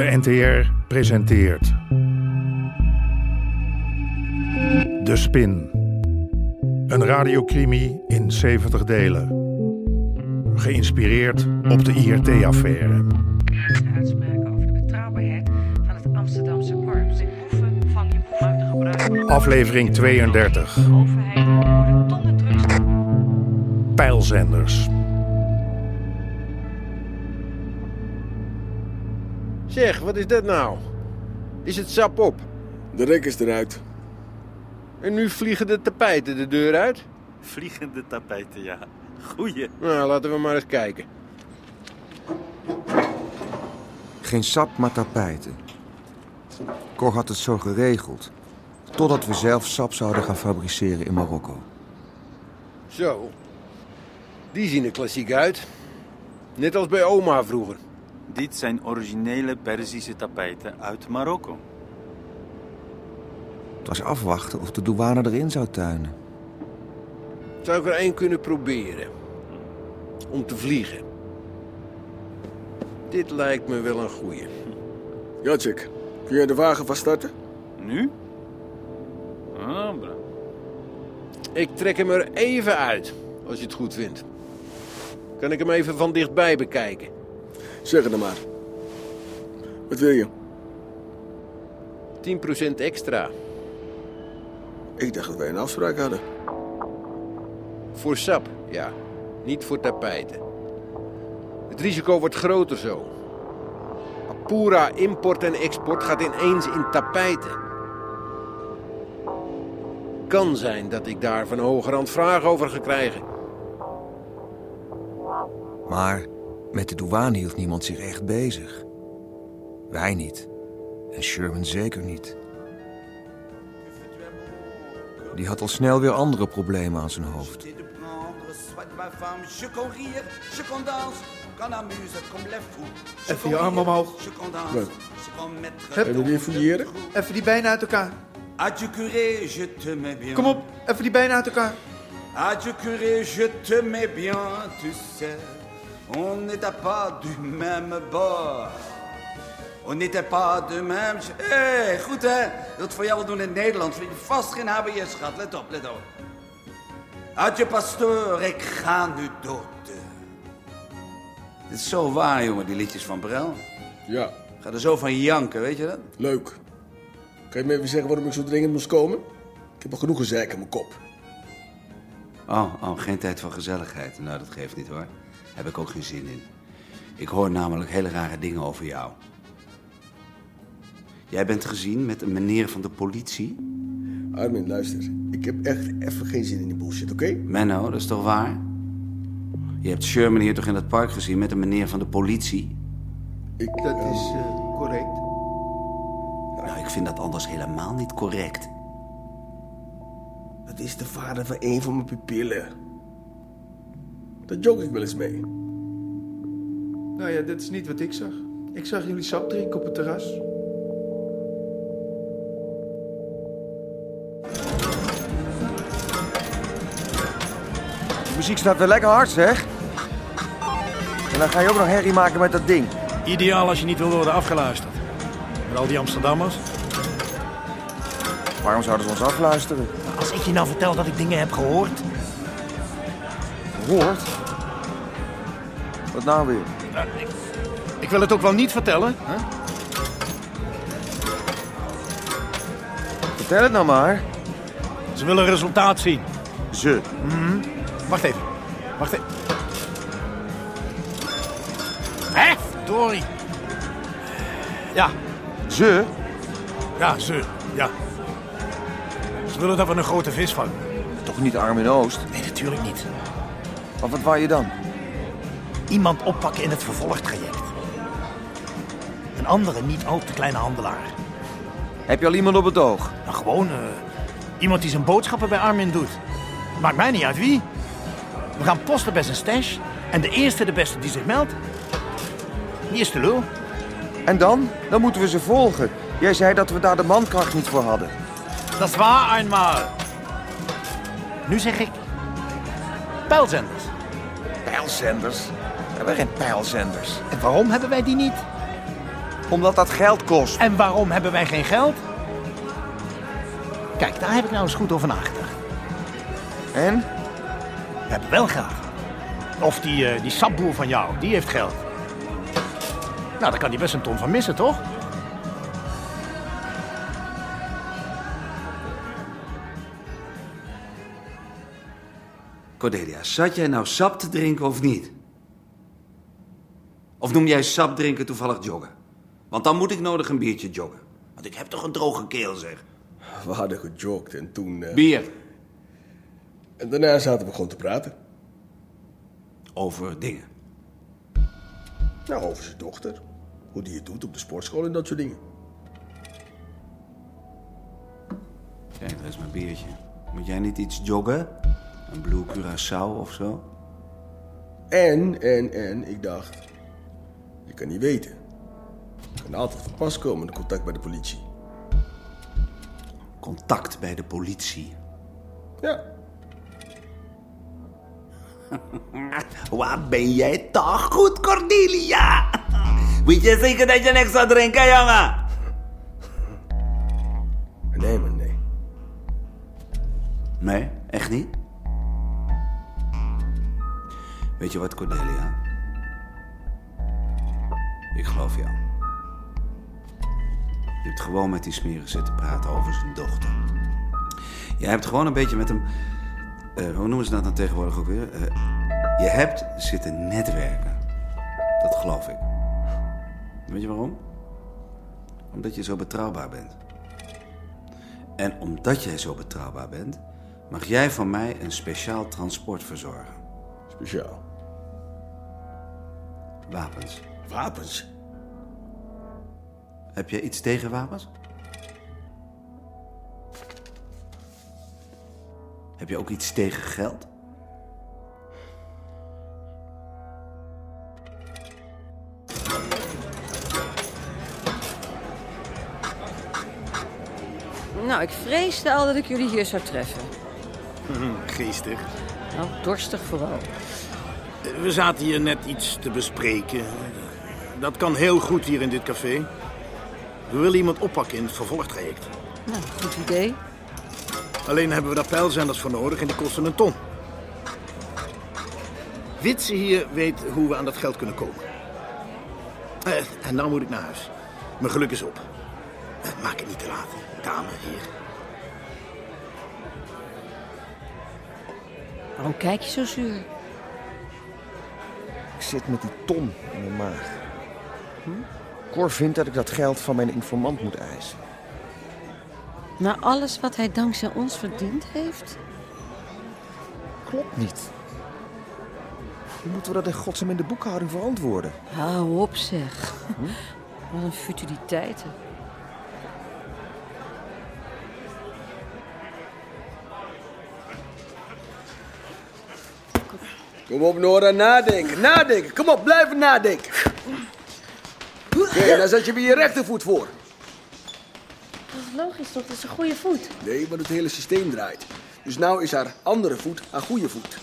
De NTR presenteert. De Spin. Een radiocrimi in 70 delen. Geïnspireerd op de IRT-affaire. uitspraken over de betrouwbaarheid van het Amsterdamse korps. In boeven vang je uit. Aflevering 32. De overheid worden tonnen drugs. Pijlzenders. Zeg, wat is dat nou? Is het sap op? De rek is eruit. En nu vliegen de tapijten de deur uit? Vliegende tapijten, ja. Goeie. Nou, laten we maar eens kijken. Geen sap, maar tapijten. Cor had het zo geregeld. Totdat we zelf sap zouden gaan fabriceren in Marokko. Zo. Die zien er klassiek uit. Net als bij oma vroeger. Dit zijn originele Perzische tapijten uit Marokko. Het was afwachten of de douane erin zou tuinen. Zou ik er één kunnen proberen? Om te vliegen. Dit lijkt me wel een goeie. Jacek, kun jij de wagen vast starten? Nu? Ah, bra. Ik trek hem er even uit, als je het goed vindt. Kan ik hem even van dichtbij bekijken? Zeg het dan maar. Wat wil je? 10% extra. Ik dacht dat wij een afspraak hadden. Voor sap, ja. Niet voor tapijten. Het risico wordt groter zo. Apura import en export gaat ineens in tapijten. Kan zijn dat ik daar van hogerhand vragen over ga krijgen. Maar met de douane hield niemand zich echt bezig. Wij niet. En Sherman zeker niet. Die had al snel weer andere problemen aan zijn hoofd. Even je arm omhoog. Je weer fouilleren? Even die benen uit elkaar. Kom op, even die benen uit elkaar. Adieu curé, je te mets bien, tu sais. On n'était pas du même bord. On n'était pas de même... Hé, hey, goed hè? Dat voor jou wel doen in het Nederlands. Vind je vast geen HBS gehad. Let op, let op. Adieu pastoor, ik ga nu dood. Dit is zo waar, jongen, die liedjes van Brel. Ja, ga er zo van janken, weet je dat? leuk. Kan je me even zeggen waarom ik zo dringend moest komen? Ik heb al genoeg gezeik in mijn kop. Oh, oh, geen tijd voor gezelligheid. Nou, dat geeft niet hoor. Heb ik ook geen zin in. Ik hoor namelijk hele rare dingen over jou. Jij bent gezien met een meneer van de politie. Armin, luister. Ik heb echt even geen zin in die bullshit, oké? Menno, dat is toch waar? Je hebt Sherman hier toch in het park gezien met een meneer van de politie? Ik, Dat ja, is eh, correct. Nou, ik vind dat anders helemaal niet correct. Dat is de vader van een van mijn pupillen. Daar joke ik wel eens mee. Nou ja, dit is niet wat ik zag. Ik zag jullie sap drinken op het terras. De muziek staat weer lekker hard, zeg. En dan ga je ook nog herrie maken met dat ding. Ideaal als je niet wil worden afgeluisterd. Met al die Amsterdammers. Waarom zouden ze ons afluisteren? Als ik je nou vertel dat ik dingen heb gehoord. Hoort? Wat nou weer? Ik wil het ook wel niet vertellen. Hè? Vertel het nou maar. Ze willen resultaat zien. Ze. Wacht even. Wacht even. Hé, verdorie. Ja, Ze? ja, ze. Ja. Ze willen dat we een grote vis vangen. Toch niet arm in Oost? Nee, natuurlijk niet. Maar wat wou je dan? Iemand oppakken in het vervolgtraject. Een andere, niet al te kleine handelaar. Heb je al iemand op het oog? Nou, gewoon eh, iemand die zijn boodschappen bij Armin doet. Maakt mij niet uit wie. We gaan posten bij zijn stash. En de eerste de beste die zich meldt, die is de lul. En dan? Dan moeten we ze volgen. Jij zei dat we daar de mankracht niet voor hadden. Dat is waar eenmaal. Nu zeg ik... Pijlzenders. Pijlzenders? We hebben geen pijlzenders. En waarom hebben wij die niet? Omdat dat geld kost. En waarom hebben wij geen geld? Kijk, daar heb ik nou eens goed over nagedacht. En? We hebben wel geld. Of die, eh, die sapboer van jou, die heeft geld. Nou, daar kan hij best een ton van missen, toch? Cordelia, zat jij nou sap te drinken of niet? Of noem jij sap drinken toevallig joggen? Want dan moet ik nodig een biertje joggen. Want ik heb toch een droge keel, zeg. We hadden gejogd en toen... eh, Bier. En daarna zaten we gewoon te praten. Over dingen. Nou, over zijn dochter. Hoe die het doet op de sportschool en dat soort dingen. Kijk, daar is mijn biertje. Moet jij niet iets joggen? Een Blue Curaçao of zo? En, en, en, ik dacht... Je kan niet weten. Je kan altijd van pas komen in contact bij de politie. Contact bij de politie. Ja. Wat ben jij toch goed, Cordelia? Weet je zeker dat je niks zou drinken, jongen? Nee, maar nee. Nee, echt niet? Weet je wat, Cordelia? Ik geloof jou. Je hebt gewoon met die smerig zitten praten over zijn dochter. Je hebt gewoon een beetje met hem... eh, hoe noemen ze dat dan tegenwoordig ook weer? Eh, je hebt zitten netwerken. Dat geloof ik. Weet je waarom? Omdat je zo betrouwbaar bent. En omdat jij zo betrouwbaar bent, mag jij van mij een speciaal transport verzorgen. Speciaal. Wapens. Wapens? Heb jij iets tegen wapens? Heb je ook iets tegen geld? Nou, ik vreesde al dat ik jullie hier zou treffen. Geestig. Nou, dorstig vooral. We zaten hier net iets te bespreken. Dat kan heel goed hier in dit café. We willen iemand oppakken in het vervolgtraject. Nou, goed idee. Alleen hebben we daar pijlzenders voor nodig en die kosten een ton. Witse hier weet hoe we aan dat geld kunnen komen. Eh, en nou moet ik naar huis. Mijn geluk is op. Eh, maak het niet te laat, dame, heer. Waarom kijk je zo zuur? Ik zit met die ton in mijn maag. Hm? Cor vindt dat ik dat geld van mijn informant moet eisen. Na alles wat hij dankzij ons verdiend heeft? Klopt niet. Hoe moeten we dat in godsnaam in de boekhouding verantwoorden? Hou op, zeg. Wat een futiliteiten. Kom op, Nora, nadenken, nadenken. Kom op, blijven nadenken. Oké, dan zet je weer je rechtervoet voor. Dat is logisch toch? Dat is een goede voet. Nee, maar het hele systeem draait. Dus nou is haar andere voet haar goede voet.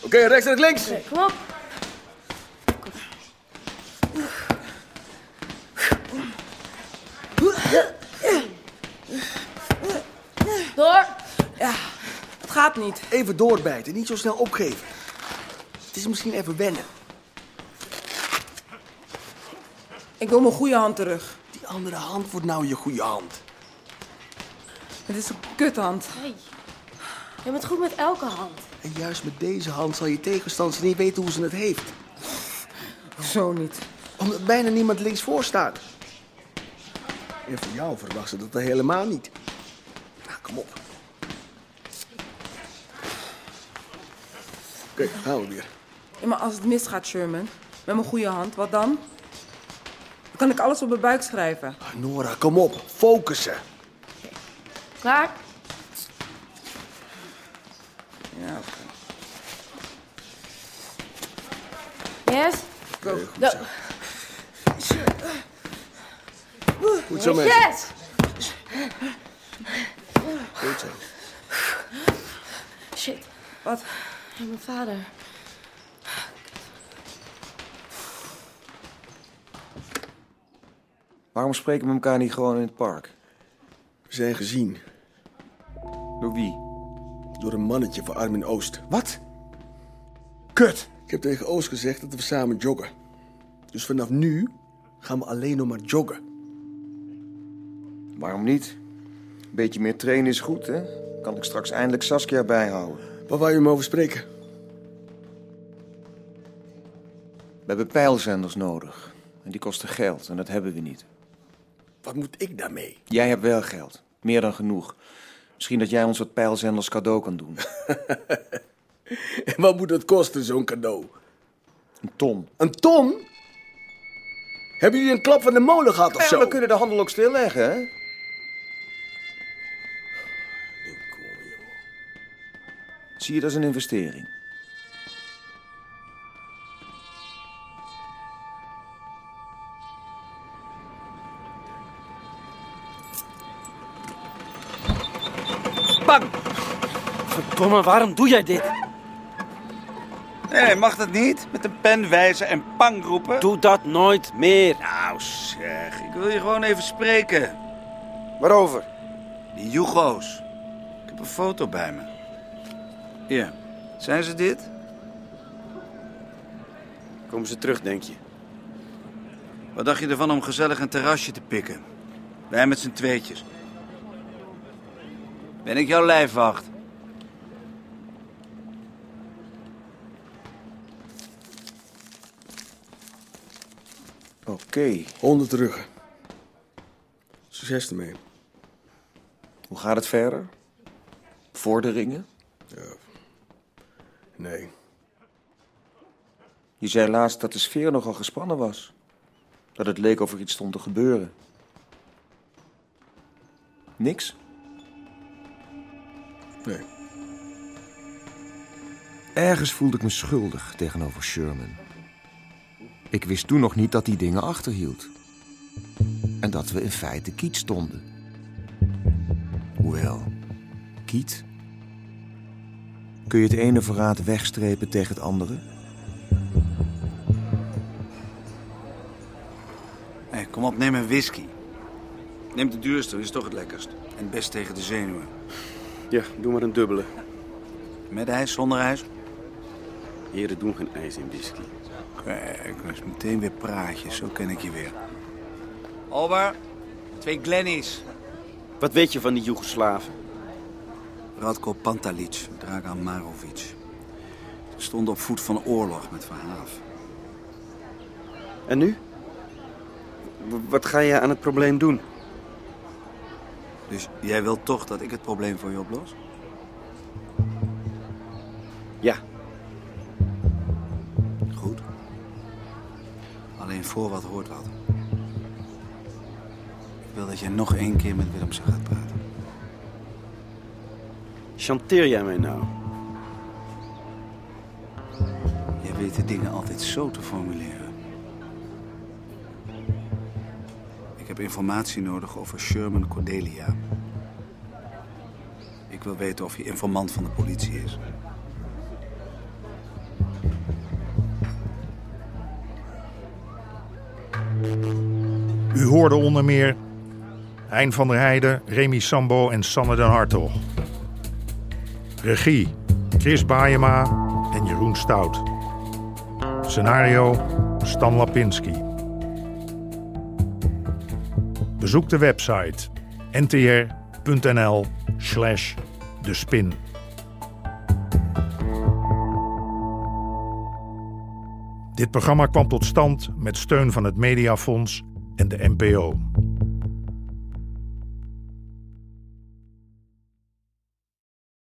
Oké, rechts en links. Kom op. Door. Ja, het gaat niet. Even doorbijten, niet zo snel opgeven. Het is misschien even wennen. Ik wil mijn goede hand terug. Die andere hand wordt nou je goede hand. Het is een kuthand. Hey. Je bent goed met elke hand. En juist met deze hand zal je tegenstander niet weten hoe ze het heeft. Zo niet. Omdat bijna niemand links voor staat. En van jou verwacht ze dat helemaal niet. Nou, kom op. Oké, gaan we weer. Ja, maar als het misgaat, Sherman, met mijn goede hand, wat dan? Dan kan ik alles op mijn buik schrijven. Nora, kom op. Focussen. Klaar? Ja, oké. Yes? Go. Go. Goed zo, mensen. Yes! Goed zo. Shit. Wat? Mijn vader. Waarom spreken we elkaar niet gewoon in het park? We zijn gezien. Door wie? Door een mannetje van Armin Oost. Wat? Kut! Ik heb tegen Oost gezegd dat we samen joggen. Dus vanaf nu gaan we alleen nog maar joggen. Waarom niet? Een beetje meer trainen is goed, hè? Kan ik straks eindelijk Saskia bijhouden. Waar wou je hem over spreken? We hebben pijlzenders nodig. En die kosten geld en dat hebben we niet. Wat moet ik daarmee? Jij hebt wel geld. Meer dan genoeg. Misschien dat jij ons wat pijlzenders cadeau kan doen. En wat moet het kosten, zo'n cadeau? Een ton. Een ton? Hebben jullie een klap van de molen gehad of Ja, zo? we kunnen de handel ook stilleggen, hè? Zie je dat als een investering? Verdomme, waarom doe jij dit? Hé, mag dat niet? Met een pen wijzen en pang roepen? Doe dat nooit meer. Nou zeg, ik wil je gewoon even spreken. Waarover? Die Jugo's. Ik heb een foto bij me. Hier, zijn ze dit? Komen ze terug, denk je? Wat dacht je ervan om gezellig een terrasje te pikken? Wij met z'n tweetjes. Ben ik jouw lijfwacht? Oké. 100 ruggen. Succes ermee. Hoe gaat het verder? Vorderingen? Nee. Je zei laatst dat de sfeer nogal gespannen was. Dat het leek of er iets stond te gebeuren. Niks? Nee. Ergens voelde ik me schuldig tegenover Sherman. Ik wist toen nog niet dat hij dingen achterhield. En dat we in feite kiet stonden. Hoewel, kiet? Kun je het ene verraad wegstrepen tegen het andere? Hé, kom op, neem een whisky. Neem de duurste, is toch het lekkerst. En het best tegen de zenuwen. Ja, doe maar een dubbele. Met ijs, zonder ijs? Heren doen geen ijs in whisky. Kijk, dat is meteen weer praatjes. Zo ken ik je weer. Alba, twee Glennies. Wat weet je van die Joegoslaven? Radko Pantalic, Dragan Marovic. Ze stonden op voet van oorlog met Verhaaf. En nu? W- wat ga je aan het probleem doen? Dus jij wilt toch dat ik het probleem voor je oplos? Ja. Alleen voor wat hoort wat. Ik wil dat jij nog één keer met Willemsen gaat praten. Chanteer jij mij nou? Jij weet de dingen altijd zo te formuleren. Ik heb informatie nodig over Sherman Cordelia. Ik wil weten of hij informant van de politie is. U hoorde onder meer Hein van der Heijden, Remy Sambo en Sanne den Hartog. Regie Chris Baayema en Jeroen Stout. Scenario Stan Lapinski. Bezoek de website ntr.nl slash de spin. Dit programma kwam tot stand met steun van het Mediafonds en de NPO.